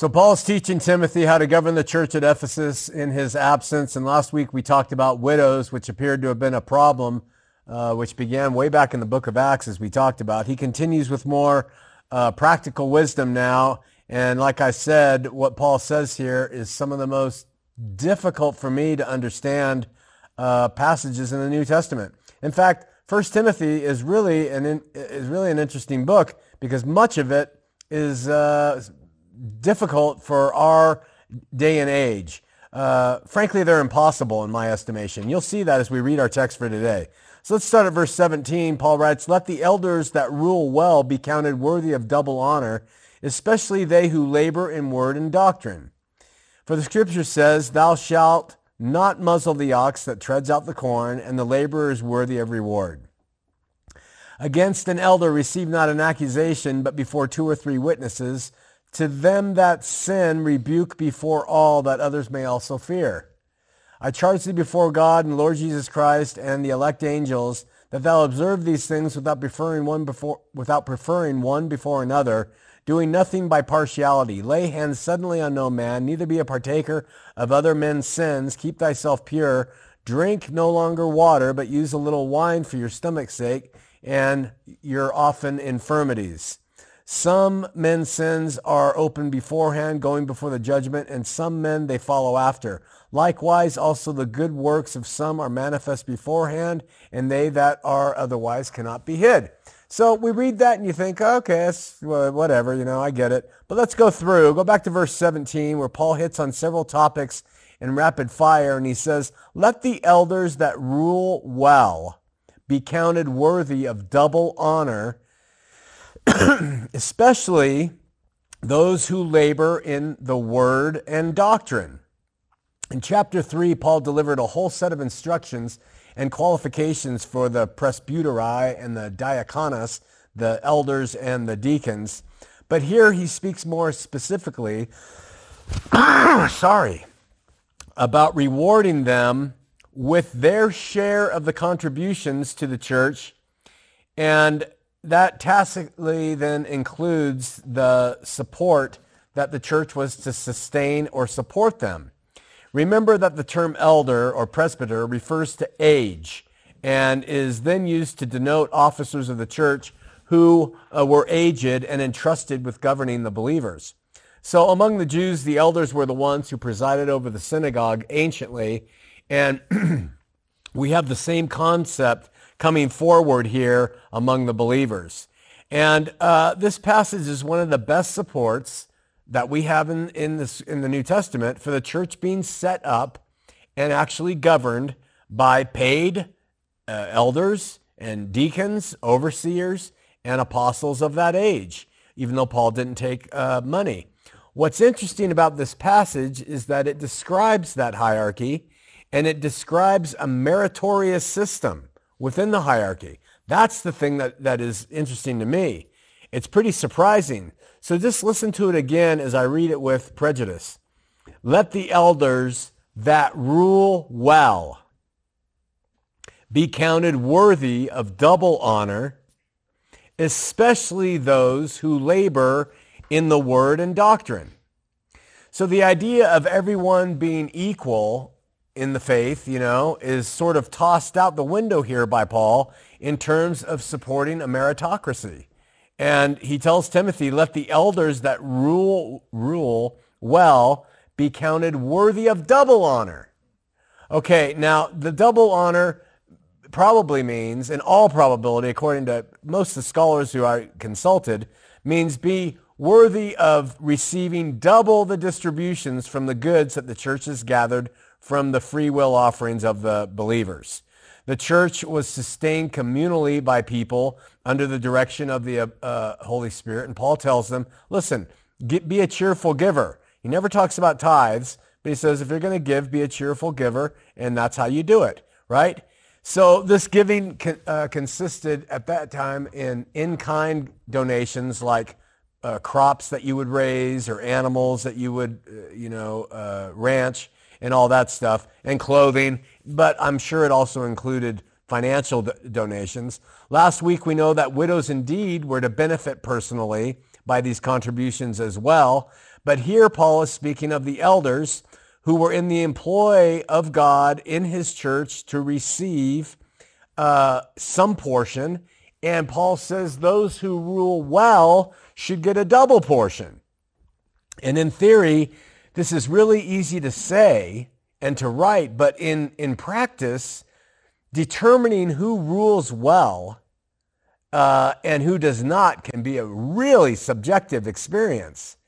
So Paul's teaching Timothy how to govern the church at Ephesus in his absence. And last week we talked about widows, which appeared to have been a problem, uh, which began way back in the book of Acts, as we talked about. He continues with more uh, practical wisdom now. And like I said, what Paul says here is some of the most difficult for me to understand uh, passages in the New Testament. In fact, First Timothy is really an is really an interesting book because much of it is uh, difficult for our day and age. Uh, frankly, they're impossible in my estimation. You'll see that as we read our text for today. So let's start at verse 17. Paul writes, Let the elders that rule well be counted worthy of double honor, especially they who labor in word and doctrine. For the scripture says, Thou shalt not muzzle the ox that treads out the corn, and the laborer is worthy of reward. Against an elder receive not an accusation, but before two or three witnesses. To them that sin, rebuke before all, that others may also fear. I charge thee before God and Lord Jesus Christ and the elect angels that thou observe these things without preferring one before without preferring one before another, doing nothing by partiality. Lay hands suddenly on no man, neither be a partaker of other men's sins. Keep thyself pure. Drink no longer water, but use a little wine for your stomach's sake and your often infirmities. Some men's sins are open beforehand, going before the judgment, and some men they follow after. Likewise, also the good works of some are manifest beforehand, and they that are otherwise cannot be hid. So we read that and you think, okay, it's whatever, you know, I get it. But let's go through. Go back to verse 17 where Paul hits on several topics in rapid fire, and he says, Let the elders that rule well be counted worthy of double honor especially those who labor in the word and doctrine. In chapter 3, Paul delivered a whole set of instructions and qualifications for the presbyteri and the diakonos, the elders and the deacons. But here he speaks more specifically, sorry, about rewarding them with their share of the contributions to the church and that tacitly then includes the support that the church was to sustain or support them. Remember that the term elder or presbyter refers to age and is then used to denote officers of the church who uh, were aged and entrusted with governing the believers. So among the Jews, the elders were the ones who presided over the synagogue anciently, and we have the same concept coming forward here among the believers. And uh, this passage is one of the best supports that we have in, in, this, in the New Testament for the church being set up and actually governed by paid uh, elders and deacons, overseers, and apostles of that age, even though Paul didn't take uh, money. What's interesting about this passage is that it describes that hierarchy and it describes a meritorious system within the hierarchy. That's the thing that, that is interesting to me. It's pretty surprising. So just listen to it again as I read it with prejudice. Let the elders that rule well be counted worthy of double honor, especially those who labor in the word and doctrine. So the idea of everyone being equal in the faith, you know, is sort of tossed out the window here by Paul in terms of supporting a meritocracy. And he tells Timothy, let the elders that rule, rule well be counted worthy of double honor. Okay, now the double honor probably means, in all probability, according to most of the scholars who I consulted, means be worthy of receiving double the distributions from the goods that the church has gathered from the free will offerings of the believers. The church was sustained communally by people under the direction of the uh, Holy Spirit. And Paul tells them, listen, get, be a cheerful giver. He never talks about tithes, but he says, if you're going to give, be a cheerful giver. And that's how you do it, right? So this giving uh, consisted at that time in in-kind donations like uh, crops that you would raise or animals that you would, uh, you know, uh, ranch and all that stuff, and clothing, but I'm sure it also included financial do- donations. Last week, we know that widows indeed were to benefit personally by these contributions as well, But here Paul is speaking of the elders who were in the employ of God in his church to receive uh, some portion. And Paul says those who rule well should get a double portion. And in theory, this is really easy to say and to write, but in, in practice, determining who rules well uh, and who does not can be a really subjective experience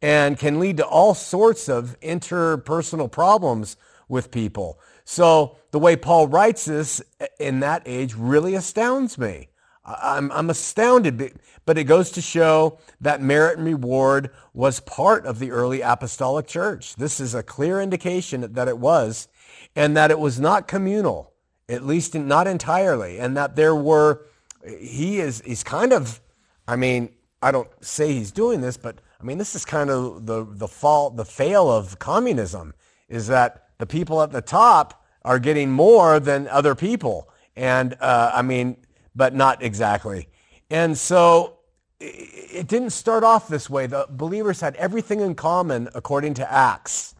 and can lead to all sorts of interpersonal problems with people. So the way Paul writes this in that age really astounds me. I'm, I'm astounded, but it goes to show that merit and reward was part of the early apostolic church. This is a clear indication that it was, and that it was not communal, at least not entirely, and that there were, he is, he's kind of, I mean, I don't say he's doing this, but I mean, this is kind of the, the fault, the fail of communism is that the people at the top are getting more than other people. And uh, I mean, but not exactly. And so it didn't start off this way. The believers had everything in common according to Acts.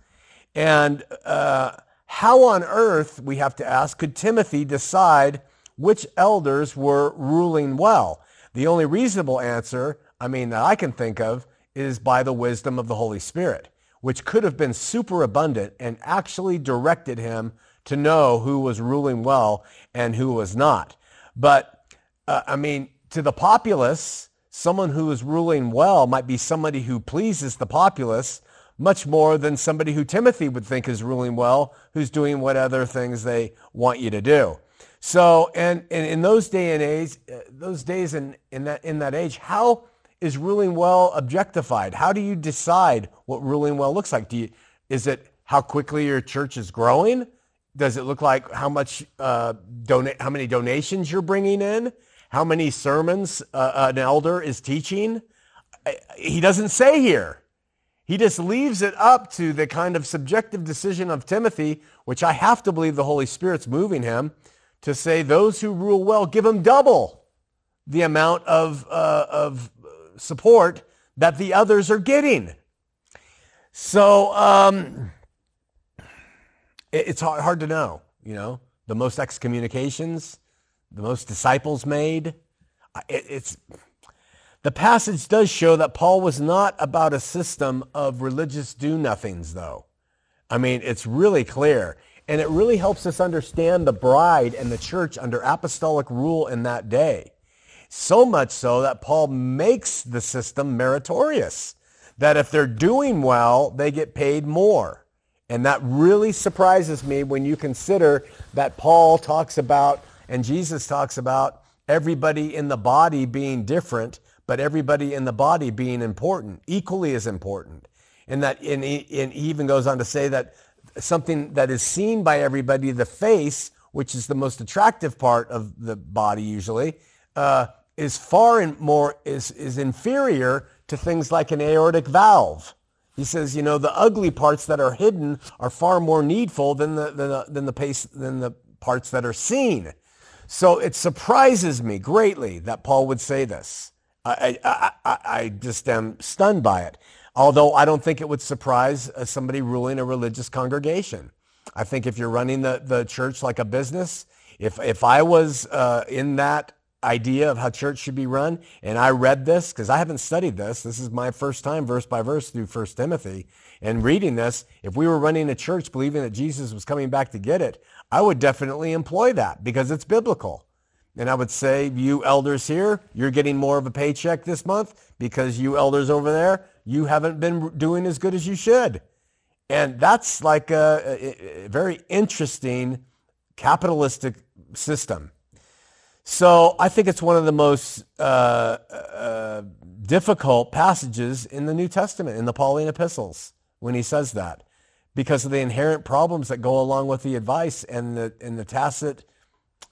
And uh, how on earth, we have to ask, could Timothy decide which elders were ruling well? The only reasonable answer, I mean, that I can think of, is by the wisdom of the Holy Spirit, which could have been super abundant and actually directed him to know who was ruling well and who was not. But uh, I mean, to the populace, someone who is ruling well might be somebody who pleases the populace much more than somebody who Timothy would think is ruling well, who's doing what other things they want you to do. So, and, and in those day and age, uh, those days in, in that in that age, how is ruling well objectified? How do you decide what ruling well looks like? Do you, is it how quickly your church is growing? Does it look like how much uh, donate, how many donations you're bringing in? How many sermons uh, an elder is teaching? He doesn't say here. He just leaves it up to the kind of subjective decision of Timothy, which I have to believe the Holy Spirit's moving him to say those who rule well, give them double the amount of, uh, of support that the others are getting. So um, it, it's hard, hard to know, you know, the most excommunications, the most disciples made. It, it's the passage does show that Paul was not about a system of religious do-nothings, though. I mean, it's really clear. And it really helps us understand the bride and the church under apostolic rule in that day. So much so that Paul makes the system meritorious. That if they're doing well, they get paid more. And that really surprises me when you consider that Paul talks about and Jesus talks about everybody in the body being different, but everybody in the body being important, equally as important. And that and he, and he even goes on to say that something that is seen by everybody, the face, which is the most attractive part of the body usually, uh, is far in more is is inferior to things like an aortic valve. He says, you know, the ugly parts that are hidden are far more needful than the than the, than the, pace, than the parts that are seen. So it surprises me greatly that Paul would say this. I, I, I, I just am stunned by it. Although I don't think it would surprise uh, somebody ruling a religious congregation. I think if you're running the, the church like a business, if, if I was uh, in that idea of how church should be run, and I read this, because I haven't studied this, this is my first time verse by verse through First Timothy, and reading this, if we were running a church believing that Jesus was coming back to get it, I would definitely employ that because it's biblical. And I would say, you elders here, you're getting more of a paycheck this month because you elders over there, you haven't been doing as good as you should. And that's like a, a very interesting capitalistic system. So I think it's one of the most uh, uh, difficult passages in the New Testament, in the Pauline epistles, when he says that because of the inherent problems that go along with the advice and the, and the tacit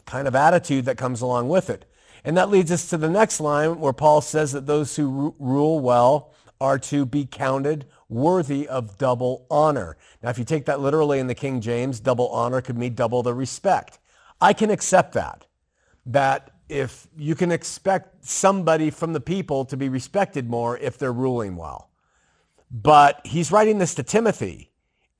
kind of attitude that comes along with it. And that leads us to the next line where Paul says that those who rule well are to be counted worthy of double honor. Now, if you take that literally in the King James, double honor could mean double the respect. I can accept that. That if you can expect somebody from the people to be respected more if they're ruling well. But he's writing this to Timothy.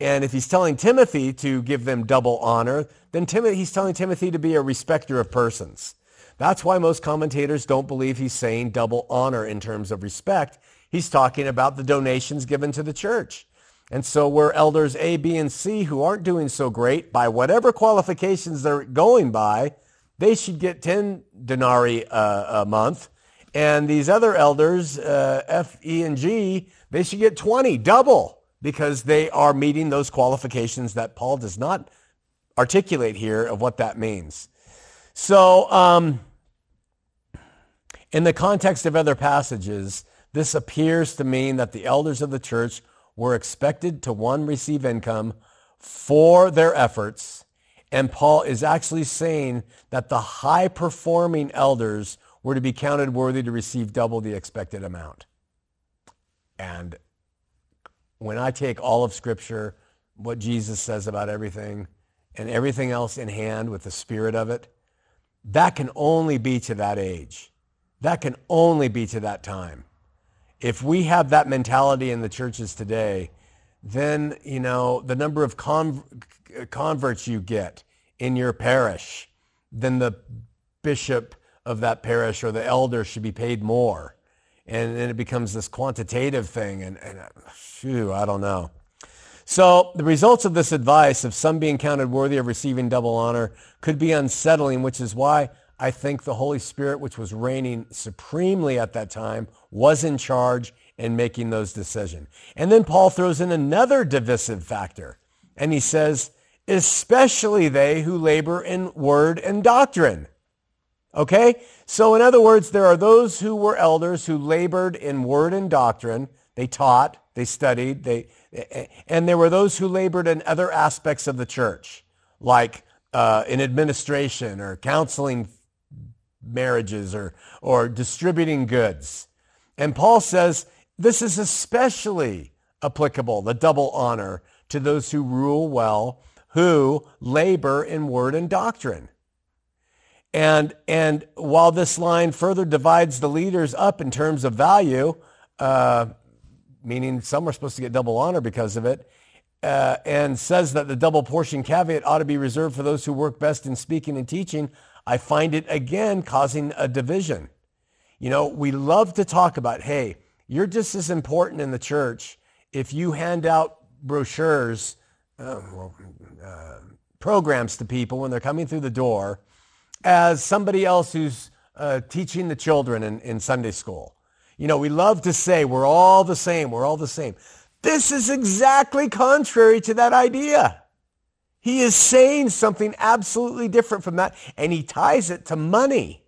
And if he's telling Timothy to give them double honor, then Timothy, he's telling Timothy to be a respecter of persons. That's why most commentators don't believe he's saying double honor in terms of respect. He's talking about the donations given to the church. And so where elders A, B, and C who aren't doing so great by whatever qualifications they're going by, they should get 10 denarii a month. And these other elders, uh, F, E, and G, they should get 20, double, because they are meeting those qualifications that Paul does not articulate here of what that means. So, um, in the context of other passages, this appears to mean that the elders of the church were expected to one receive income for their efforts and Paul is actually saying that the high performing elders were to be counted worthy to receive double the expected amount. And when I take all of Scripture, what Jesus says about everything, and everything else in hand with the spirit of it, that can only be to that age. That can only be to that time. If we have that mentality in the churches today, then, you know, the number of con- converts you get in your parish, then the bishop of that parish or the elder should be paid more. And then it becomes this quantitative thing. And, and uh, phew, I don't know. So the results of this advice of some being counted worthy of receiving double honor could be unsettling, which is why I think the Holy Spirit, which was reigning supremely at that time, was in charge in making those decisions. And then Paul throws in another divisive factor. And he says, especially they who labor in word and doctrine. Okay? So in other words, there are those who were elders who labored in word and doctrine. They taught, they studied, they, and there were those who labored in other aspects of the church, like uh, in administration or counseling marriages or, or distributing goods. And Paul says this is especially applicable, the double honor, to those who rule well who labor in word and doctrine. And, and while this line further divides the leaders up in terms of value, uh, meaning some are supposed to get double honor because of it, uh, and says that the double portion caveat ought to be reserved for those who work best in speaking and teaching, I find it again causing a division. You know, we love to talk about, hey, you're just as important in the church if you hand out brochures uh, well, programs to people when they're coming through the door as somebody else who's uh, teaching the children in, in Sunday school. You know, we love to say we're all the same, we're all the same. This is exactly contrary to that idea. He is saying something absolutely different from that, and he ties it to money.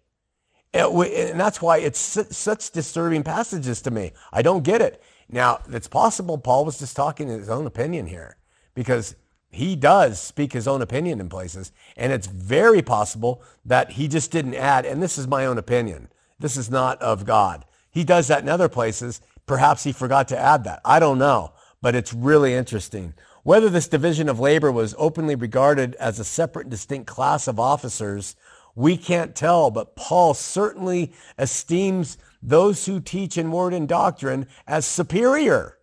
And that's why it's such disturbing passages to me. I don't get it. Now, it's possible Paul was just talking his own opinion here because he does speak his own opinion in places. And it's very possible that he just didn't add, and this is my own opinion. This is not of God. He does that in other places. Perhaps he forgot to add that. I don't know, but it's really interesting. Whether this division of labor was openly regarded as a separate, distinct class of officers, we can't tell, but Paul certainly esteems those who teach in word and doctrine as superior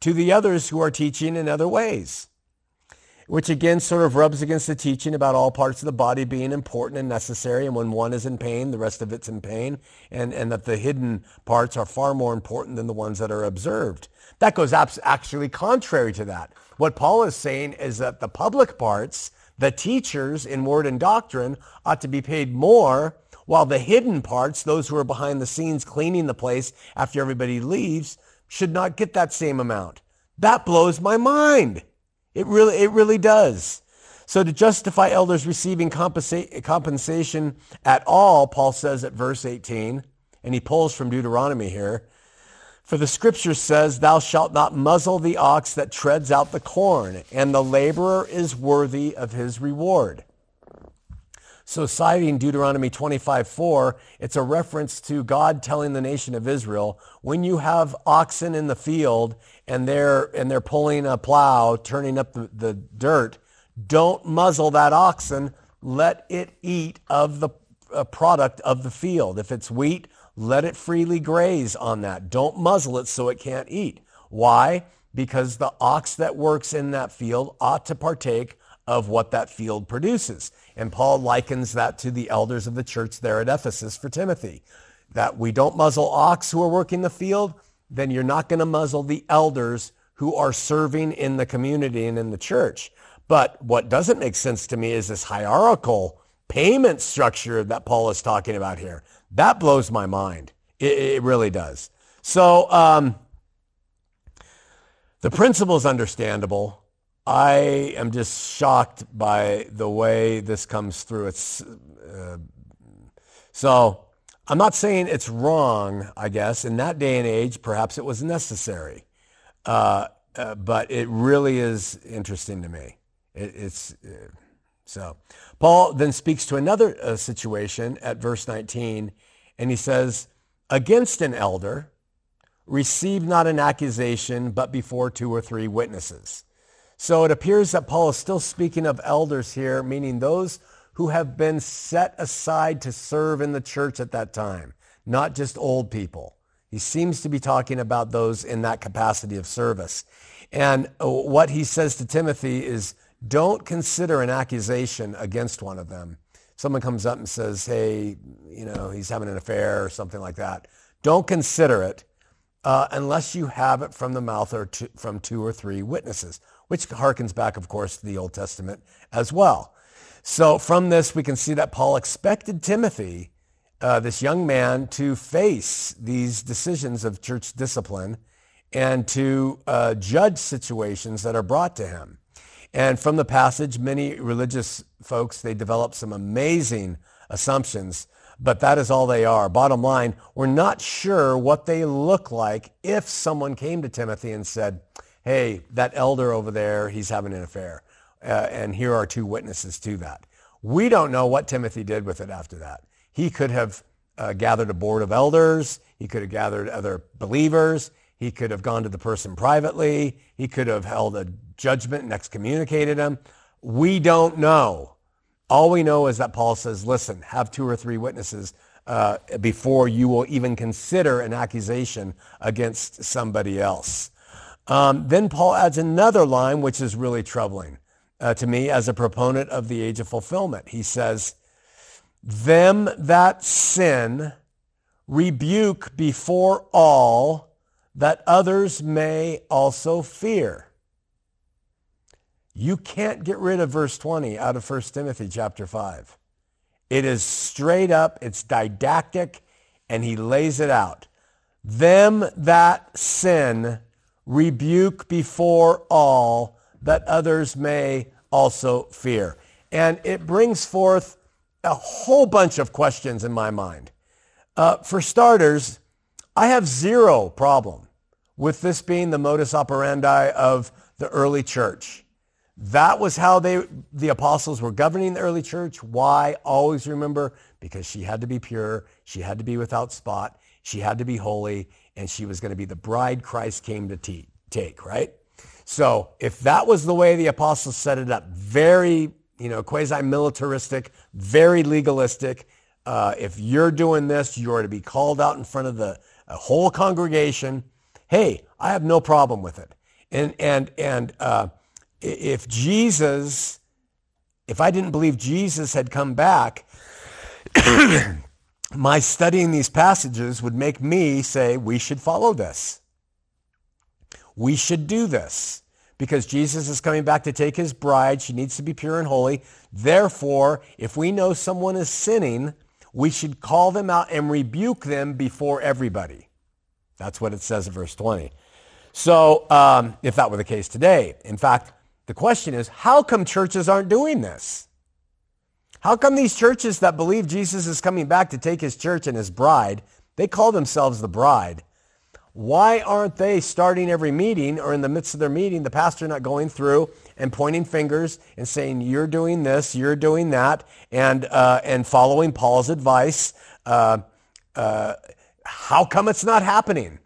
to the others who are teaching in other ways, which again sort of rubs against the teaching about all parts of the body being important and necessary. And when one is in pain, the rest of it's in pain, and, and that the hidden parts are far more important than the ones that are observed. That goes actually contrary to that. What Paul is saying is that the public parts, the teachers in word and doctrine, ought to be paid more while the hidden parts, those who are behind the scenes cleaning the place after everybody leaves, should not get that same amount. That blows my mind. It really, it really does. So to justify elders receiving compensa- compensation at all, Paul says at verse 18, and he pulls from Deuteronomy here, for the scripture says, thou shalt not muzzle the ox that treads out the corn, and the laborer is worthy of his reward. So citing Deuteronomy 25, 4, it's a reference to God telling the nation of Israel, when you have oxen in the field and they're, and they're pulling a plow, turning up the, the dirt, don't muzzle that oxen. Let it eat of the uh, product of the field. If it's wheat, let it freely graze on that. Don't muzzle it so it can't eat. Why? Because the ox that works in that field ought to partake of what that field produces. And Paul likens that to the elders of the church there at Ephesus for Timothy. That we don't muzzle ox who are working the field, then you're not going to muzzle the elders who are serving in the community and in the church. But what doesn't make sense to me is this hierarchical payment structure that Paul is talking about here. That blows my mind. It, it really does. So um, the principle is understandable. I am just shocked by the way this comes through. It's uh, so I'm not saying it's wrong. I guess in that day and age, perhaps it was necessary, uh, uh, but it really is interesting to me. It, it's uh, so. Paul then speaks to another uh, situation at verse 19, and he says, "Against an elder, receive not an accusation, but before two or three witnesses." So it appears that Paul is still speaking of elders here, meaning those who have been set aside to serve in the church at that time, not just old people. He seems to be talking about those in that capacity of service. And uh, what he says to Timothy is don't consider an accusation against one of them. Someone comes up and says, hey, you know, he's having an affair or something like that. Don't consider it uh, unless you have it from the mouth or from two or three witnesses, which harkens back, of course, to the Old Testament as well. So from this, we can see that Paul expected Timothy, uh, this young man, to face these decisions of church discipline and to uh, judge situations that are brought to him. And from the passage, many religious folks, they develop some amazing assumptions, but that is all they are. Bottom line, we're not sure what they look like if someone came to Timothy and said, hey, that elder over there, he's having an affair. Uh, and here are two witnesses to that. We don't know what Timothy did with it after that. He could have uh, gathered a board of elders. He could have gathered other believers. He could have gone to the person privately. He could have held a judgment and excommunicated him. We don't know. All we know is that Paul says, listen, have two or three witnesses uh, before you will even consider an accusation against somebody else. Um, then Paul adds another line, which is really troubling uh, to me as a proponent of the age of fulfillment. He says, them that sin rebuke before all that others may also fear. You can't get rid of verse 20 out of 1 Timothy chapter 5. It is straight up, it's didactic, and he lays it out. Them that sin rebuke before all that others may also fear. And it brings forth a whole bunch of questions in my mind. Uh, for starters, I have zero problem with this being the modus operandi of the early church. That was how they, the apostles were governing the early church. Why? Always remember, because she had to be pure, she had to be without spot, she had to be holy, and she was going to be the bride Christ came to te- take, right? So if that was the way the apostles set it up, very, you know, quasi-militaristic, very legalistic, uh, if you're doing this, you're to be called out in front of the whole congregation. Hey, I have no problem with it. And and and uh, if Jesus, if I didn't believe Jesus had come back, my studying these passages would make me say we should follow this. We should do this because Jesus is coming back to take his bride. She needs to be pure and holy. Therefore, if we know someone is sinning, we should call them out and rebuke them before everybody. That's what it says in verse 20. So um, if that were the case today, in fact, the question is, how come churches aren't doing this? How come these churches that believe Jesus is coming back to take his church and his bride, they call themselves the bride, why aren't they starting every meeting or in the midst of their meeting, the pastor not going through and pointing fingers and saying, you're doing this, you're doing that, and, uh, and following Paul's advice? Uh, uh, how come it's not happening?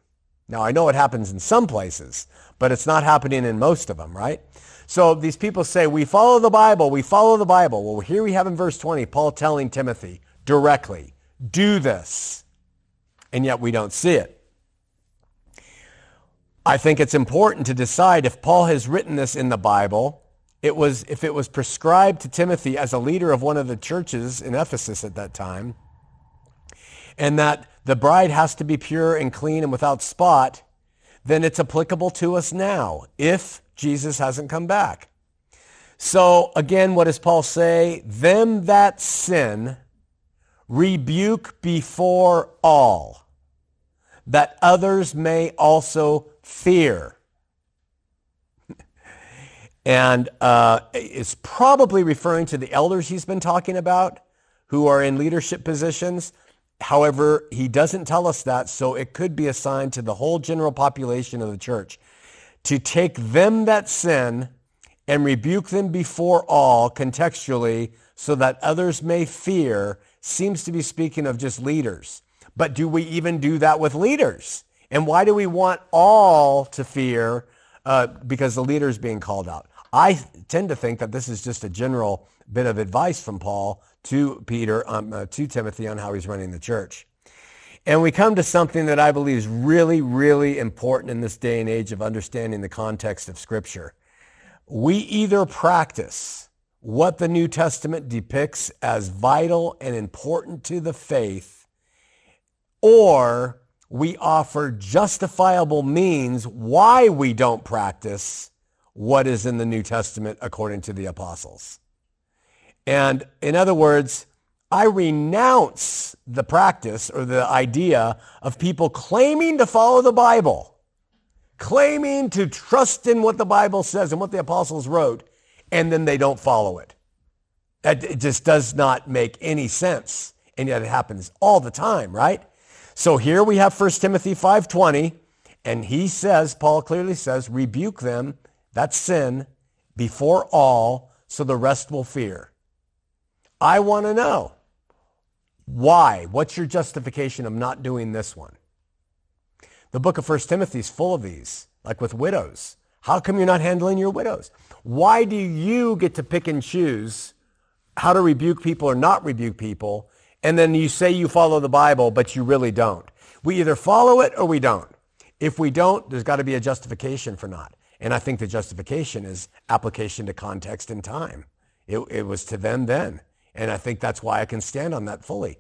Now, I know it happens in some places, but it's not happening in most of them, right? So these people say, we follow the Bible, we follow the Bible. Well, here we have in verse 20, Paul telling Timothy directly, do this. And yet we don't see it. I think it's important to decide if Paul has written this in the Bible, it was if it was prescribed to Timothy as a leader of one of the churches in Ephesus at that time, and that the bride has to be pure and clean and without spot, then it's applicable to us now if Jesus hasn't come back. So again, what does Paul say? Them that sin rebuke before all, that others may also fear. and uh, is probably referring to the elders he's been talking about who are in leadership positions. However, he doesn't tell us that, so it could be assigned to the whole general population of the church to take them that sin and rebuke them before all contextually so that others may fear seems to be speaking of just leaders. But do we even do that with leaders? And why do we want all to fear uh, because the leader is being called out? I tend to think that this is just a general bit of advice from Paul to Peter, um, uh, to Timothy on how he's running the church. And we come to something that I believe is really, really important in this day and age of understanding the context of Scripture. We either practice what the New Testament depicts as vital and important to the faith, or we offer justifiable means why we don't practice what is in the New Testament according to the apostles. And in other words, I renounce the practice or the idea of people claiming to follow the Bible claiming to trust in what the Bible says and what the apostles wrote, and then they don't follow it. That it just does not make any sense. And yet it happens all the time, right? So here we have 1 Timothy 5.20, and he says, Paul clearly says, rebuke them, that's sin, before all, so the rest will fear. I want to know, why? What's your justification of not doing this one? The book of 1 Timothy is full of these, like with widows. How come you're not handling your widows? Why do you get to pick and choose how to rebuke people or not rebuke people? And then you say you follow the Bible, but you really don't. We either follow it or we don't. If we don't, there's got to be a justification for not. And I think the justification is application to context and time. It, it was to them then. And I think that's why I can stand on that fully.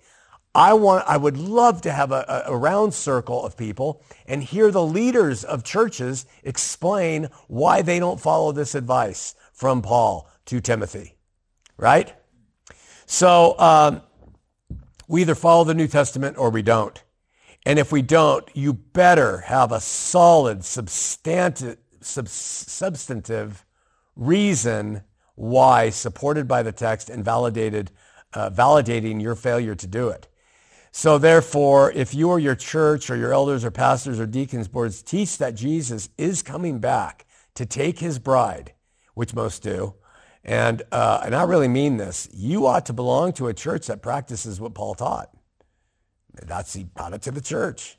I want, I would love to have a, a, round circle of people and hear the leaders of churches explain why they don't follow this advice from Paul to Timothy, right? So um, we either follow the New Testament or we don't. And if we don't, you better have a solid, substantive, sub- substantive reason why, supported by the text and validated, uh, validating your failure to do it. So therefore, if you or your church or your elders or pastors or deacons boards teach that Jesus is coming back to take his bride, which most do, and, uh, and I really mean this, you ought to belong to a church that practices what Paul taught. That's, he brought it to the church.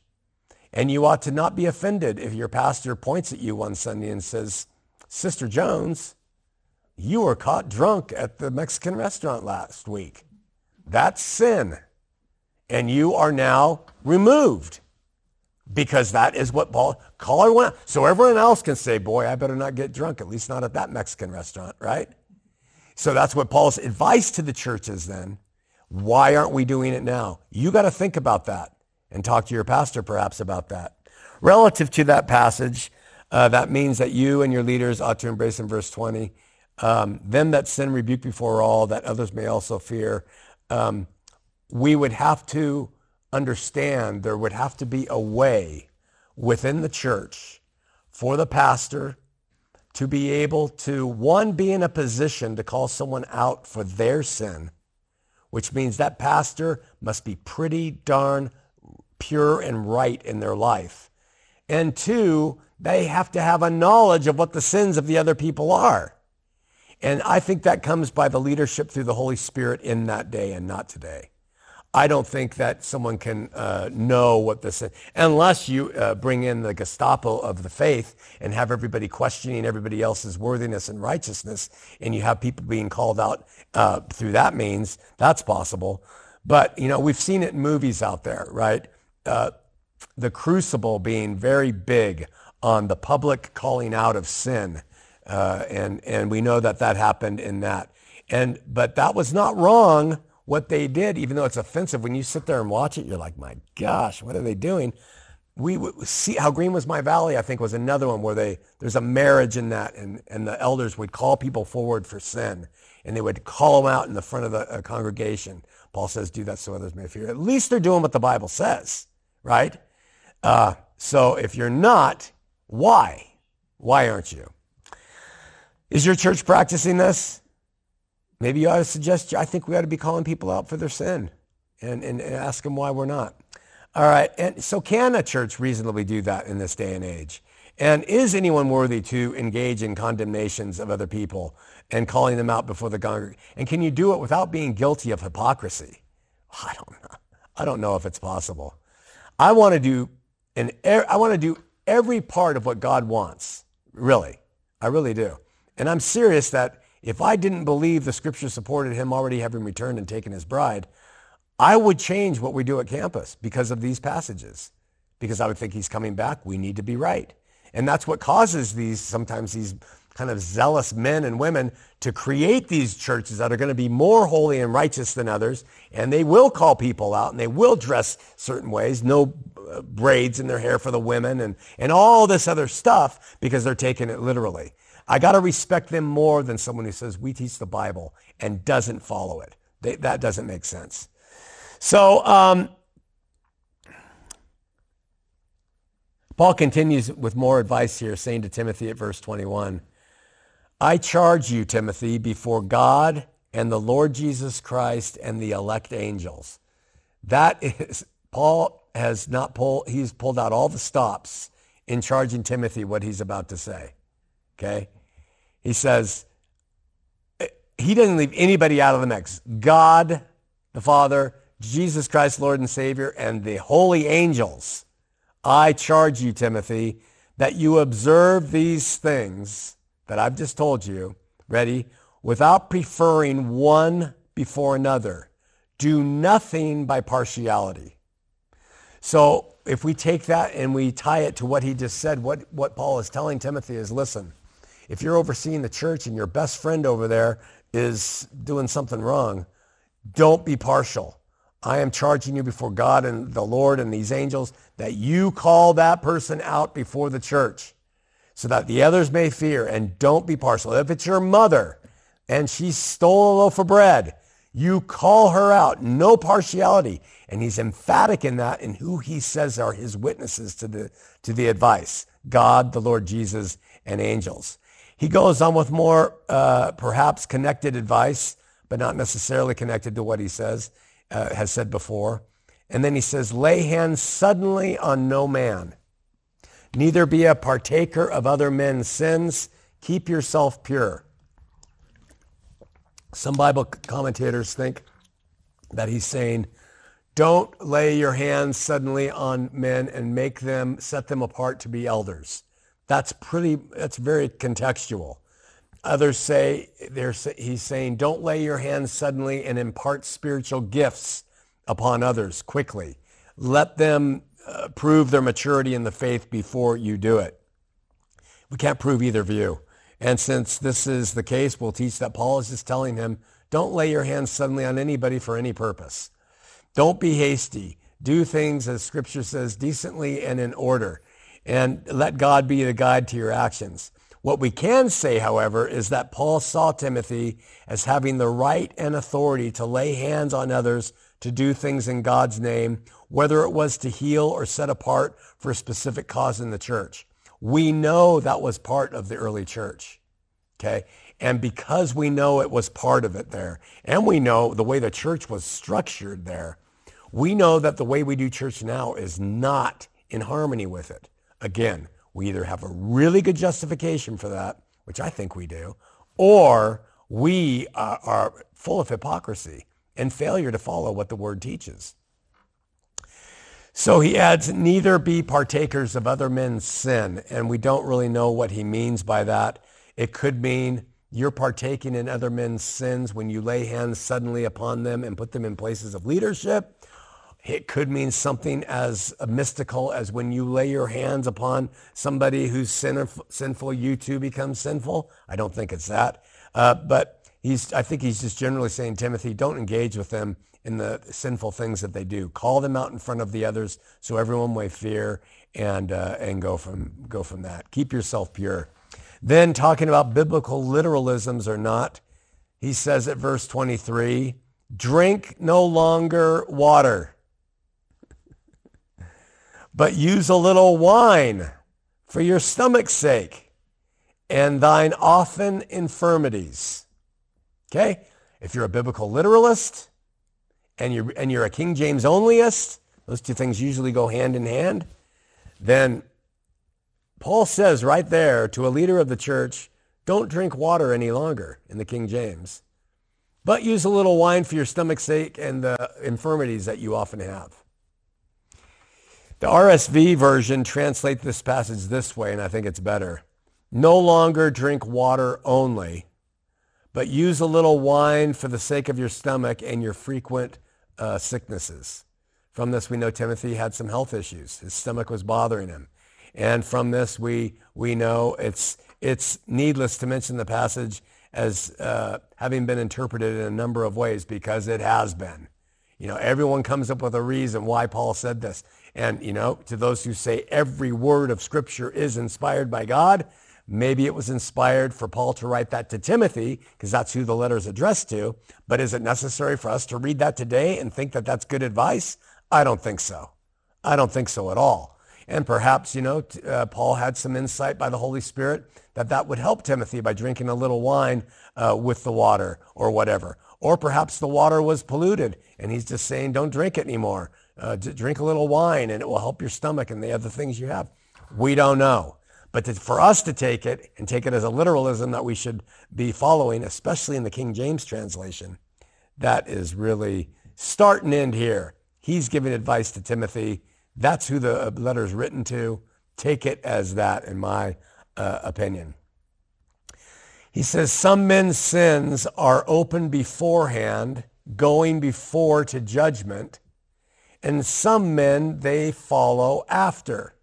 And you ought to not be offended if your pastor points at you one Sunday and says, Sister Jones, you were caught drunk at the Mexican restaurant last week. That's sin and you are now removed because that is what Paul call everyone out. So everyone else can say, boy, I better not get drunk, at least not at that Mexican restaurant, right? So that's what Paul's advice to the churches then. Why aren't we doing it now? You got to think about that and talk to your pastor perhaps about that. Relative to that passage, uh, that means that you and your leaders ought to embrace in verse 20, um, them that sin rebuke before all, that others may also fear. Um, we would have to understand there would have to be a way within the church for the pastor to be able to, one, be in a position to call someone out for their sin, which means that pastor must be pretty darn pure and right in their life. And two, they have to have a knowledge of what the sins of the other people are. And I think that comes by the leadership through the Holy Spirit in that day and not today. I don't think that someone can uh, know what this is unless you uh, bring in the Gestapo of the faith and have everybody questioning everybody else's worthiness and righteousness, and you have people being called out uh, through that means. That's possible, but you know we've seen it in movies out there, right? Uh, the crucible being very big on the public calling out of sin. Uh, and, and we know that that happened in that. And, but that was not wrong what they did, even though it's offensive. When you sit there and watch it, you're like, my gosh, what are they doing? We see how green was my valley, I think was another one where they, there's a marriage in that and, and the elders would call people forward for sin and they would call them out in the front of the uh, congregation. Paul says, do that so others may fear. At least they're doing what the Bible says, right? Uh, so if you're not, why? Why aren't you? Is your church practicing this? Maybe you ought to suggest, I think we ought to be calling people out for their sin and, and, and ask them why we're not. All right. And so can a church reasonably do that in this day and age? And is anyone worthy to engage in condemnations of other people and calling them out before the congregation? And can you do it without being guilty of hypocrisy? I don't know. I don't know if it's possible. I want to do and I want to do every part of what God wants. Really. I really do. And I'm serious that if I didn't believe the scripture supported him already having returned and taken his bride, I would change what we do at campus because of these passages. Because I would think he's coming back. We need to be right. And that's what causes these, sometimes these kind of zealous men and women to create these churches that are going to be more holy and righteous than others. And they will call people out and they will dress certain ways, no uh, braids in their hair for the women and, and all this other stuff because they're taking it literally. I got to respect them more than someone who says we teach the Bible and doesn't follow it. They, that doesn't make sense. So um, Paul continues with more advice here, saying to Timothy at verse 21, I charge you, Timothy, before God and the Lord Jesus Christ and the elect angels. That is, Paul has not pulled, he's pulled out all the stops in charging Timothy what he's about to say. Okay? He says, he doesn't leave anybody out of the mix. God, the Father, Jesus Christ, Lord and Savior, and the holy angels. I charge you, Timothy, that you observe these things that I've just told you, ready, without preferring one before another. Do nothing by partiality. So if we take that and we tie it to what he just said, what, what Paul is telling Timothy is, listen, if you're overseeing the church and your best friend over there is doing something wrong, don't be partial. I am charging you before God and the Lord and these angels that you call that person out before the church so that the others may fear and don't be partial. If it's your mother and she stole a loaf of bread, you call her out, no partiality. And he's emphatic in that in who he says are his witnesses to the, to the advice, God, the Lord Jesus, and angels. He goes on with more uh, perhaps connected advice, but not necessarily connected to what he says, uh, has said before. And then he says, lay hands suddenly on no man. Neither be a partaker of other men's sins. Keep yourself pure. Some Bible commentators think that he's saying, don't lay your hands suddenly on men and make them, set them apart to be elders. That's pretty, that's very contextual. Others say, he's saying, don't lay your hands suddenly and impart spiritual gifts upon others quickly. Let them uh, prove their maturity in the faith before you do it. We can't prove either view. And since this is the case, we'll teach that Paul is just telling him, don't lay your hands suddenly on anybody for any purpose. Don't be hasty. Do things, as scripture says, decently and in order and let God be the guide to your actions. What we can say, however, is that Paul saw Timothy as having the right and authority to lay hands on others to do things in God's name, whether it was to heal or set apart for a specific cause in the church. We know that was part of the early church. Okay. And because we know it was part of it there, and we know the way the church was structured there, we know that the way we do church now is not in harmony with it. Again, we either have a really good justification for that, which I think we do, or we are, are full of hypocrisy and failure to follow what the word teaches. So he adds, neither be partakers of other men's sin. And we don't really know what he means by that. It could mean you're partaking in other men's sins when you lay hands suddenly upon them and put them in places of leadership. It could mean something as mystical as when you lay your hands upon somebody who's sinful, you too become sinful. I don't think it's that. Uh, but he's, I think he's just generally saying, Timothy, don't engage with them in the sinful things that they do. Call them out in front of the others so everyone may fear and, uh, and go, from, go from that. Keep yourself pure. Then talking about biblical literalisms or not, he says at verse 23, drink no longer water, but use a little wine for your stomach's sake and thine often infirmities. Okay? If you're a biblical literalist and you're, and you're a King James onlyist, those two things usually go hand in hand, then Paul says right there to a leader of the church, don't drink water any longer in the King James, but use a little wine for your stomach's sake and the infirmities that you often have. The RSV version translates this passage this way, and I think it's better. No longer drink water only, but use a little wine for the sake of your stomach and your frequent uh, sicknesses. From this, we know Timothy had some health issues. His stomach was bothering him. And from this, we, we know it's, it's needless to mention the passage as uh, having been interpreted in a number of ways because it has been. You know, everyone comes up with a reason why Paul said this. And, you know, to those who say every word of Scripture is inspired by God, maybe it was inspired for Paul to write that to Timothy because that's who the letter is addressed to. But is it necessary for us to read that today and think that that's good advice? I don't think so. I don't think so at all. And perhaps, you know, uh, Paul had some insight by the Holy Spirit that that would help Timothy by drinking a little wine uh, with the water or whatever. Or perhaps the water was polluted and he's just saying, don't drink it anymore. Uh, drink a little wine and it will help your stomach and the other things you have. We don't know. But to, for us to take it and take it as a literalism that we should be following, especially in the King James translation, that is really start and end here. He's giving advice to Timothy that's who the letter is written to. Take it as that, in my uh, opinion. He says, Some men's sins are open beforehand, going before to judgment, and some men they follow after.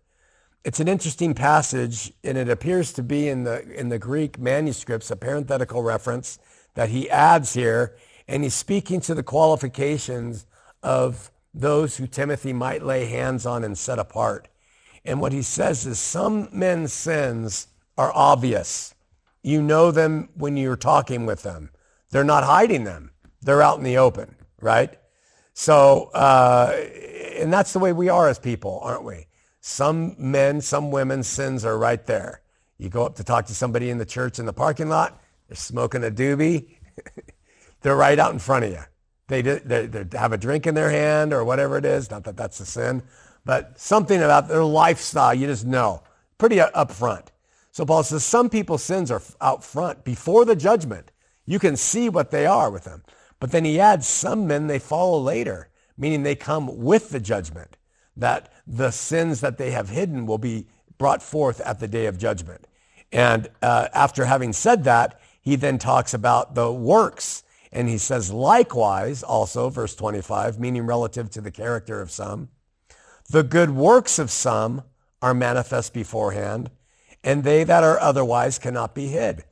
It's an interesting passage, and it appears to be in the, in the Greek manuscripts, a parenthetical reference that he adds here, and he's speaking to the qualifications of those who Timothy might lay hands on and set apart. And what he says is some men's sins are obvious. You know them when you're talking with them. They're not hiding them. They're out in the open, right? So, uh, and that's the way we are as people, aren't we? Some men, some women's sins are right there. You go up to talk to somebody in the church in the parking lot, they're smoking a doobie. they're right out in front of you. They, they, they have a drink in their hand or whatever it is. Not that that's a sin, but something about their lifestyle, you just know. Pretty upfront. So Paul says some people's sins are out front before the judgment. You can see what they are with them. But then he adds some men they follow later, meaning they come with the judgment, that the sins that they have hidden will be brought forth at the day of judgment. And uh, after having said that, he then talks about the works and he says, likewise, also, verse 25, meaning relative to the character of some, the good works of some are manifest beforehand, and they that are otherwise cannot be hid.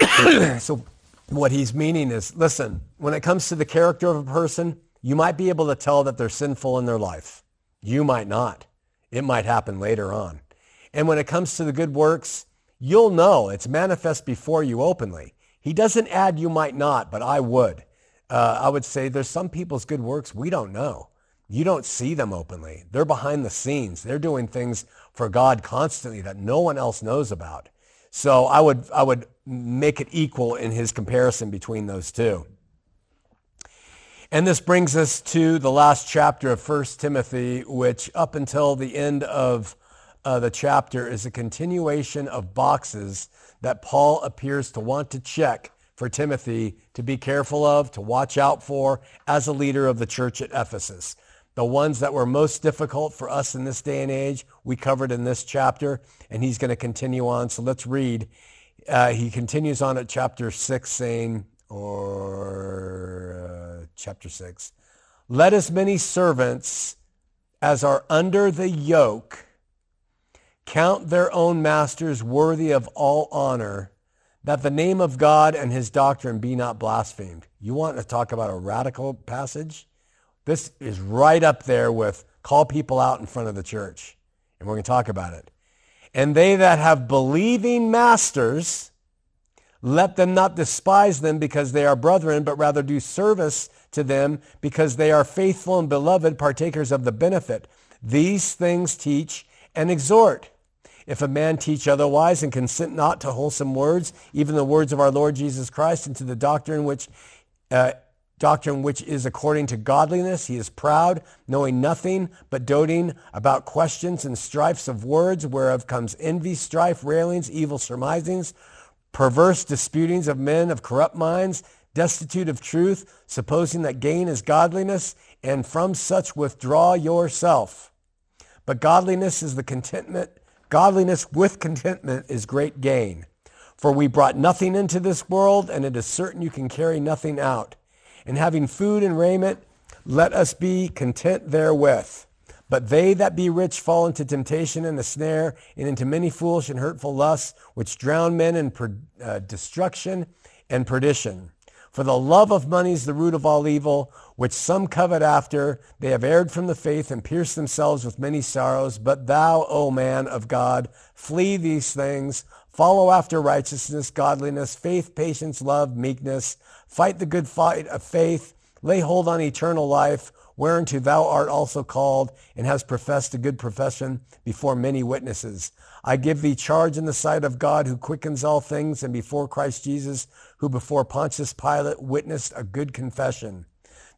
so what he's meaning is, listen, when it comes to the character of a person, you might be able to tell that they're sinful in their life. You might not. It might happen later on. And when it comes to the good works, you'll know it's manifest before you openly. He doesn't add you might not, but I would. Uh, I would say there's some people's good works we don't know. You don't see them openly. They're behind the scenes. They're doing things for God constantly that no one else knows about. So I would, I would make it equal in his comparison between those two. And this brings us to the last chapter of 1 Timothy, which up until the end of uh, the chapter is a continuation of boxes that Paul appears to want to check for Timothy to be careful of, to watch out for as a leader of the church at Ephesus. The ones that were most difficult for us in this day and age, we covered in this chapter, and he's going to continue on. So let's read. Uh, he continues on at chapter 6, saying, or uh, chapter 6. let as many servants as are under the yoke count their own masters worthy of all honor, that the name of God and his doctrine be not blasphemed. You want to talk about a radical passage? This is right up there with call people out in front of the church. And we're going to talk about it. And they that have believing masters, let them not despise them because they are brethren, but rather do service to them because they are faithful and beloved partakers of the benefit. These things teach and exhort. If a man teach otherwise and consent not to wholesome words, even the words of our Lord Jesus Christ, and to the doctrine which uh, doctrine which is according to godliness, he is proud, knowing nothing, but doting about questions and strifes of words, whereof comes envy, strife, railings, evil surmisings, perverse disputings of men of corrupt minds, destitute of truth, supposing that gain is godliness, and from such withdraw yourself. But godliness is the contentment Godliness with contentment is great gain. For we brought nothing into this world, and it is certain you can carry nothing out. And having food and raiment, let us be content therewith. But they that be rich fall into temptation and a snare, and into many foolish and hurtful lusts, which drown men in per, uh, destruction and perdition. For the love of money is the root of all evil, which some covet after. They have erred from the faith and pierced themselves with many sorrows. But thou, O man of God, flee these things. Follow after righteousness, godliness, faith, patience, love, meekness. Fight the good fight of faith. Lay hold on eternal life, whereunto thou art also called, and hast professed a good profession before many witnesses. I give thee charge in the sight of God who quickens all things and before Christ Jesus, who before Pontius Pilate witnessed a good confession,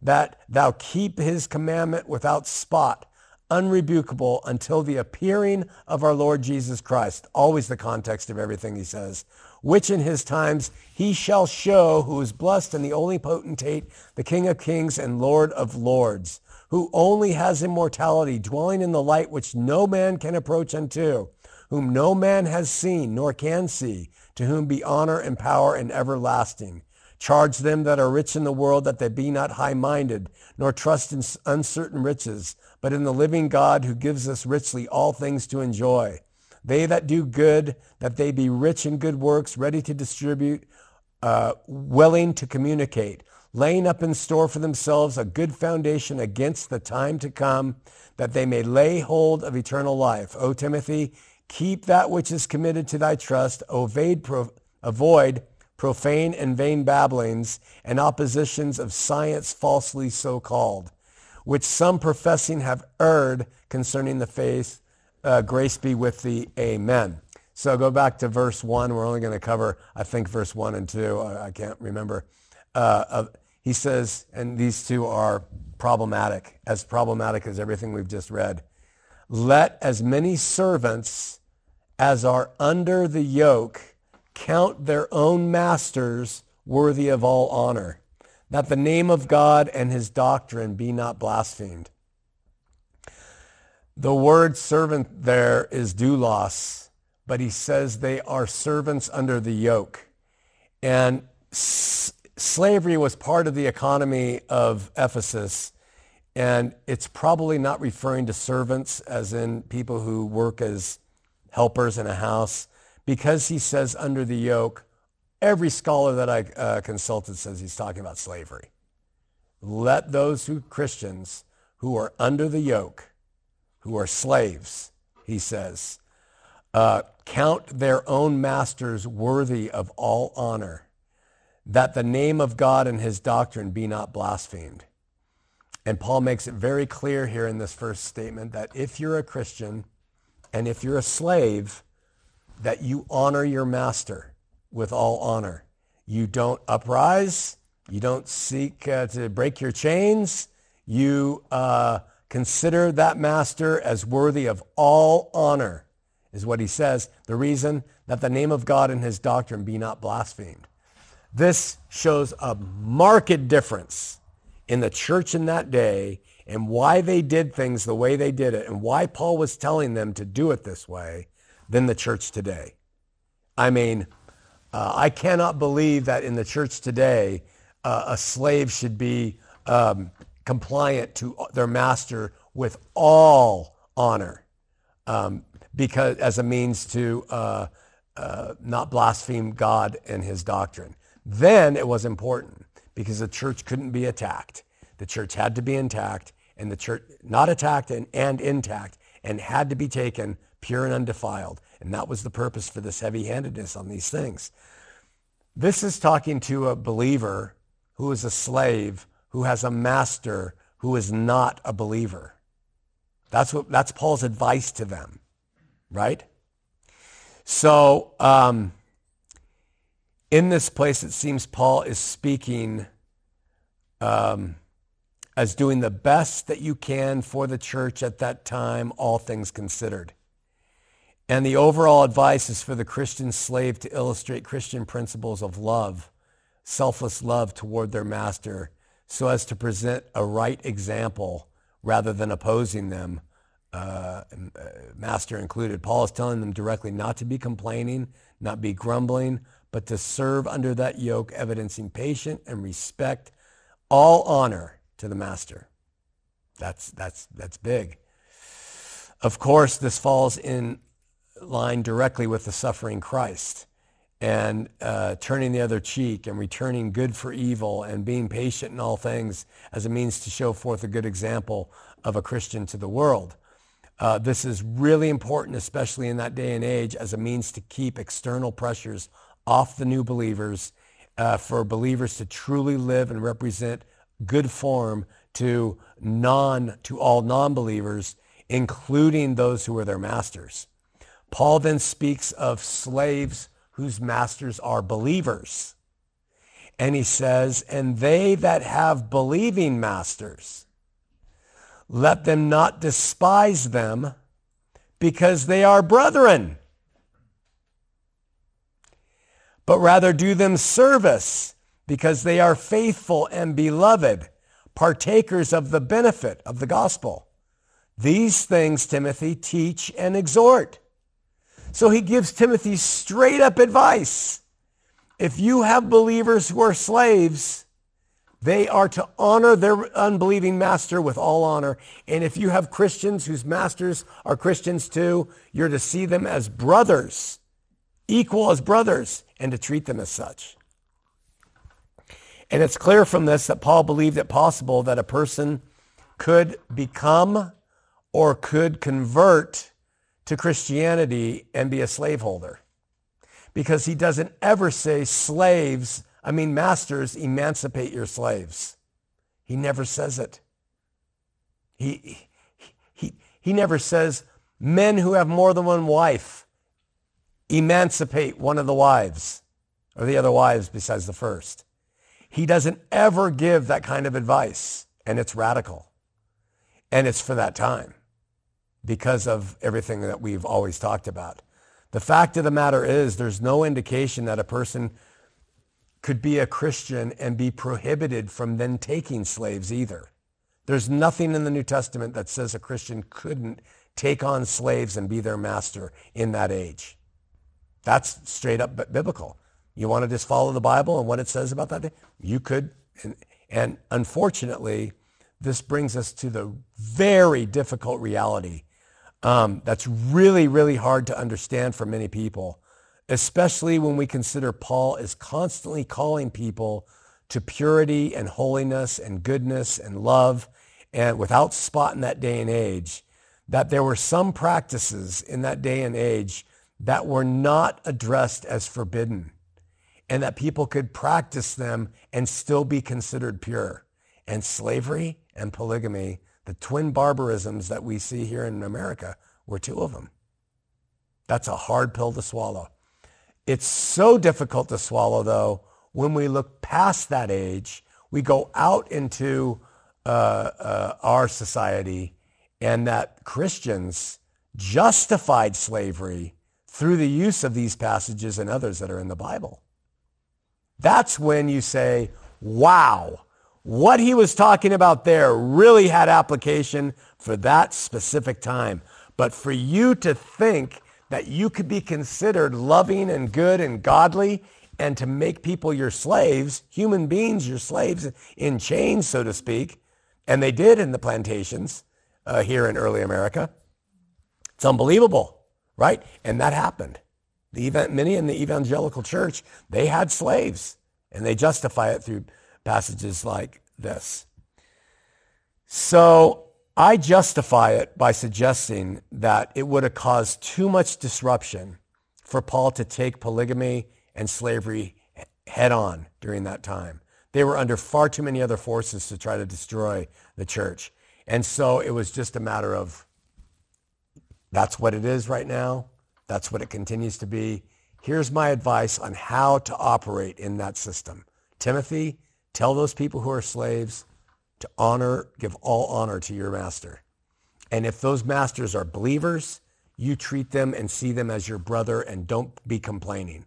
that thou keep his commandment without spot, unrebukable until the appearing of our Lord Jesus Christ. Always the context of everything he says. Which in his times he shall show who is blessed and the only potentate, the King of kings and Lord of lords, who only has immortality, dwelling in the light which no man can approach unto whom no man has seen nor can see, to whom be honor and power and everlasting. Charge them that are rich in the world that they be not high-minded, nor trust in uncertain riches, but in the living God who gives us richly all things to enjoy. They that do good, that they be rich in good works, ready to distribute, uh, willing to communicate, laying up in store for themselves a good foundation against the time to come, that they may lay hold of eternal life. O Timothy, Keep that which is committed to thy trust. Avoid, pro, avoid profane and vain babblings and oppositions of science falsely so called, which some professing have erred concerning the faith. Uh, grace be with thee. Amen. So go back to verse 1. We're only going to cover, I think, verse 1 and 2. I, can't remember. Uh, uh, he says, and these two are problematic, as problematic as everything we've just read. Let as many servants as are under the yoke count their own masters worthy of all honor, that the name of God and his doctrine be not blasphemed. The word servant there is doulos, but he says they are servants under the yoke. And s- slavery was part of the economy of Ephesus. And it's probably not referring to servants as in people who work as helpers in a house. Because he says under the yoke, every scholar that I uh, consulted says he's talking about slavery. Let those who Christians who are under the yoke, who are slaves, he says, uh, count their own masters worthy of all honor, that the name of God and his doctrine be not blasphemed. And Paul makes it very clear here in this first statement that if you're a Christian, and if you're a slave, that you honor your master with all honor. You don't uprise. You don't seek uh, to break your chains. You uh, consider that master as worthy of all honor, is what he says. The reason that the name of God and his doctrine be not blasphemed. This shows a marked difference in the church in that day and why they did things the way they did it and why Paul was telling them to do it this way than the church today. I mean, uh, I cannot believe that in the church today, uh, a slave should be um, compliant to their master with all honor, um, because as a means to uh, uh, not blaspheme God and His doctrine. Then it was important because the church couldn't be attacked. The church had to be intact, and the church not attacked and, and intact, and had to be taken pure and undefiled. And that was the purpose for this heavy-handedness on these things. This is talking to a believer who is a slave, who has a master who is not a believer. That's what that's Paul's advice to them, right? So um, in this place, it seems Paul is speaking um, as doing the best that you can for the church at that time, all things considered. And the overall advice is for the Christian slave to illustrate Christian principles of love, selfless love toward their master, so as to present a right example rather than opposing them, uh, master included. Paul is telling them directly not to be complaining, not be grumbling, but to serve under that yoke, evidencing patience and respect, all honor to the master. That's, that's, that's big. Of course, this falls in line directly with the suffering Christ and uh, turning the other cheek and returning good for evil and being patient in all things as a means to show forth a good example of a Christian to the world. Uh, this is really important, especially in that day and age, as a means to keep external pressures off the new believers, uh, for believers to truly live and represent good form to non to all non-believers, including those who are their masters. Paul then speaks of slaves whose masters are believers. And he says, and they that have believing masters, let them not despise them because they are brethren, but rather do them service because they are faithful and beloved, partakers of the benefit of the gospel. These things, Timothy, teach and exhort. So he gives Timothy straight up advice. If you have believers who are slaves, they are to honor their unbelieving master with all honor. And if you have Christians whose masters are Christians too, you're to see them as brothers, equal as brothers, and to treat them as such. And it's clear from this that Paul believed it possible that a person could become or could convert to Christianity and be a slaveholder. Because he doesn't ever say slaves, I mean masters, emancipate your slaves. He never says it. He, he, he never says men who have more than one wife, emancipate one of the wives or the other wives besides the first. He doesn't ever give that kind of advice, and it's radical. And it's for that time because of everything that we've always talked about. The fact of the matter is there's no indication that a person could be a Christian and be prohibited from then taking slaves either. There's nothing in the New Testament that says a Christian couldn't take on slaves and be their master in that age. That's straight up biblical. You want to just follow the Bible and what it says about that? You could. And, and unfortunately, this brings us to the very difficult reality um, that's really, really hard to understand for many people, especially when we consider Paul is constantly calling people to purity and holiness and goodness and love and without spot in that day and age, that there were some practices in that day and age that were not addressed as forbidden and that people could practice them and still be considered pure. And slavery and polygamy the twin barbarisms that we see here in America were two of them. That's a hard pill to swallow. It's so difficult to swallow, though, when we look past that age, we go out into uh, uh, our society, and that Christians justified slavery through the use of these passages and others that are in the Bible. That's when you say, wow, what he was talking about there really had application for that specific time. But for you to think that you could be considered loving and good and godly and to make people your slaves, human beings your slaves in chains, so to speak, And they did in the plantations uh, here in early America. It's unbelievable, right? And that happened. The event, many in the evangelical church, they had slaves, and they justify it through passages like this. So I justify it by suggesting that it would have caused too much disruption for Paul to take polygamy and slavery head on during that time. They were under far too many other forces to try to destroy the church. And so it was just a matter of that's what it is right now. That's what it continues to be. Here's my advice on how to operate in that system. Timothy, tell those people who are slaves to honor, give all honor to your master. And if those masters are believers, you treat them and see them as your brother and don't be complaining.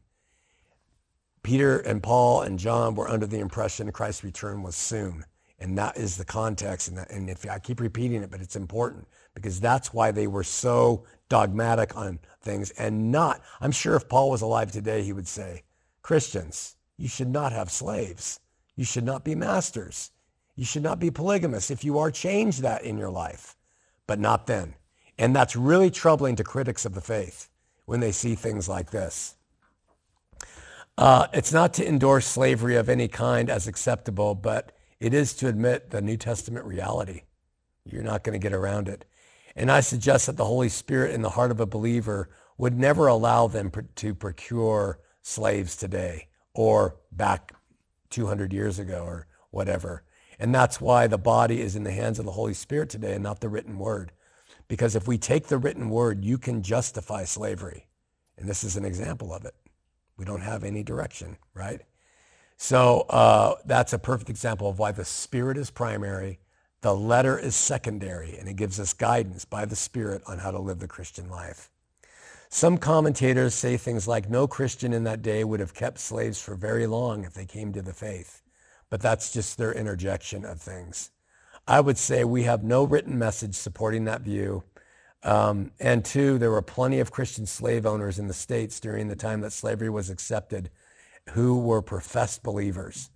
Peter and Paul and John were under the impression Christ's return was soon. And that is the context. And, that, and if I keep repeating it, but it's important because that's why they were so dogmatic on things and not, I'm sure if Paul was alive today, he would say, Christians, you should not have slaves. You should not be masters. You should not be polygamous. If you are, change that in your life, but not then. And that's really troubling to critics of the faith when they see things like this. Uh, it's not to endorse slavery of any kind as acceptable, but it is to admit the New Testament reality. You're not going to get around it. And I suggest that the Holy Spirit in the heart of a believer would never allow them to procure slaves today or back 200 years ago or whatever. And that's why the body is in the hands of the Holy Spirit today and not the written word. Because if we take the written word, you can justify slavery. And this is an example of it. We don't have any direction, right? So uh, that's a perfect example of why the Spirit is primary, the letter is secondary, and it gives us guidance by the Spirit on how to live the Christian life. Some commentators say things like no Christian in that day would have kept slaves for very long if they came to the faith, but that's just their interjection of things. I would say we have no written message supporting that view, um, and two, there were plenty of Christian slave owners in the States during the time that slavery was accepted who were professed believers.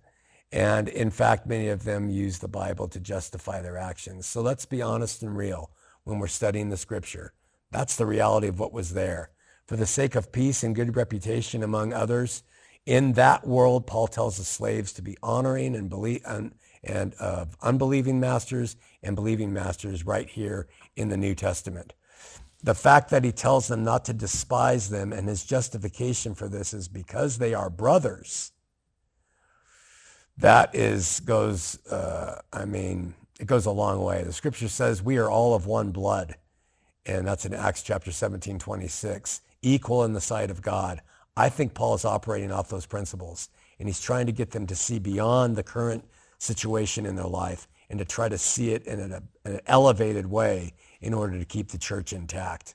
And in fact, many of them used the Bible to justify their actions. So let's be honest and real when we're studying the scripture. That's the reality of what was there. For the sake of peace and good reputation among others, in that world, Paul tells the slaves to be honoring and, believe, and, of unbelieving masters and believing masters right here in the New Testament. The fact that he tells them not to despise them and his justification for this is because they are brothers. That is goes, uh, I mean, it goes a long way. The scripture says we are all of one blood. And that's in Acts chapter 17, 26, equal in the sight of God. I think Paul is operating off those principles and he's trying to get them to see beyond the current situation in their life and to try to see it in an, an elevated way in order to keep the church intact.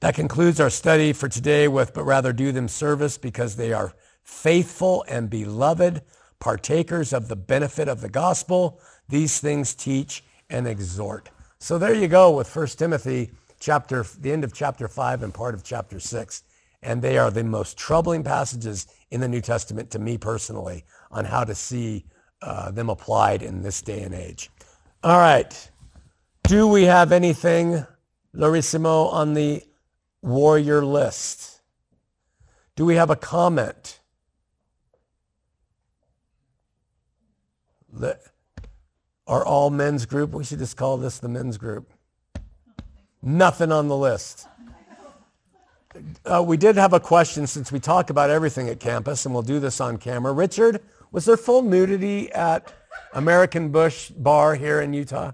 That concludes our study for today with, but rather do them service because they are faithful and beloved, partakers of the benefit of the gospel. These things teach and exhort. So there you go with 1 Timothy chapter, the end of chapter 5 and part of chapter 6. And they are the most troubling passages in the New Testament to me personally on how to see uh, them applied in this day and age. All right. Do we have anything, Larissimo, on the warrior list? Do we have a comment? Are all men's group? We should just call this the men's group. Nothing on the list. Uh, we did have a question since we talk about everything at campus, and we'll do this on camera. Richard, was there full nudity at American Bush Bar here in Utah?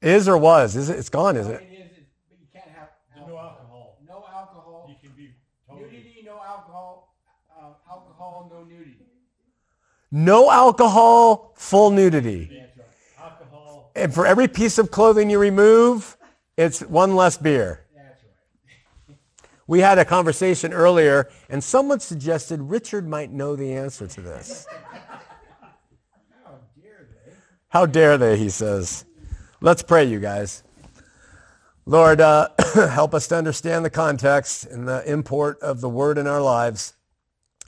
Is Is or was? Is it? It's gone, is it? It is, it's, but you can't have. No alcohol. No alcohol. You can be totally. Nudity, no alcohol. Uh, alcohol, no nudity. No alcohol, full nudity. Alcohol. And for every piece of clothing you remove, it's one less beer. We had a conversation earlier, and someone suggested Richard might know the answer to this. How dare they? How dare they, he says. Let's pray, you guys. Lord, uh, help us to understand the context and the import of the word in our lives.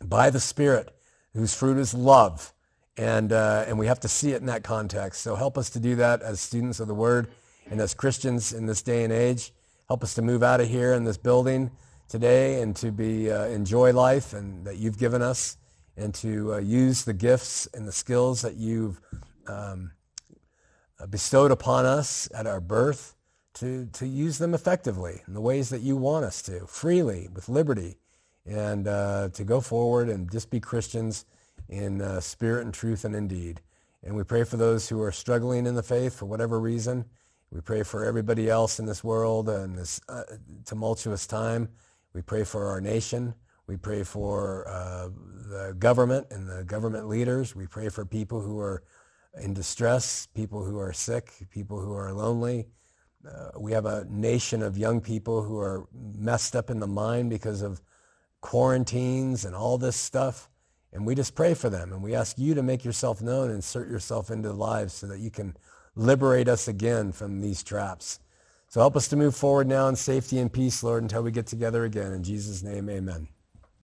By the Spirit, whose fruit is love. And, uh, and we have to see it in that context. So help us to do that as students of the Word and as Christians in this day and age. Help us to move out of here in this building today and to be uh, enjoy life and that you've given us and to uh, use the gifts and the skills that you've um, bestowed upon us at our birth to, to use them effectively in the ways that you want us to, freely, with liberty, and uh, to go forward and just be Christians in uh, spirit and truth and in deed. And we pray for those who are struggling in the faith for whatever reason. We pray for everybody else in this world and this uh, tumultuous time. We pray for our nation. We pray for uh, the government and the government leaders. We pray for people who are in distress, people who are sick, people who are lonely. Uh, we have a nation of young people who are messed up in the mind because of quarantines and all this stuff. And we just pray for them. And we ask you to make yourself known and insert yourself into lives so that you can liberate us again from these traps. So help us to move forward now in safety and peace, Lord, until we get together again. In Jesus' name, amen.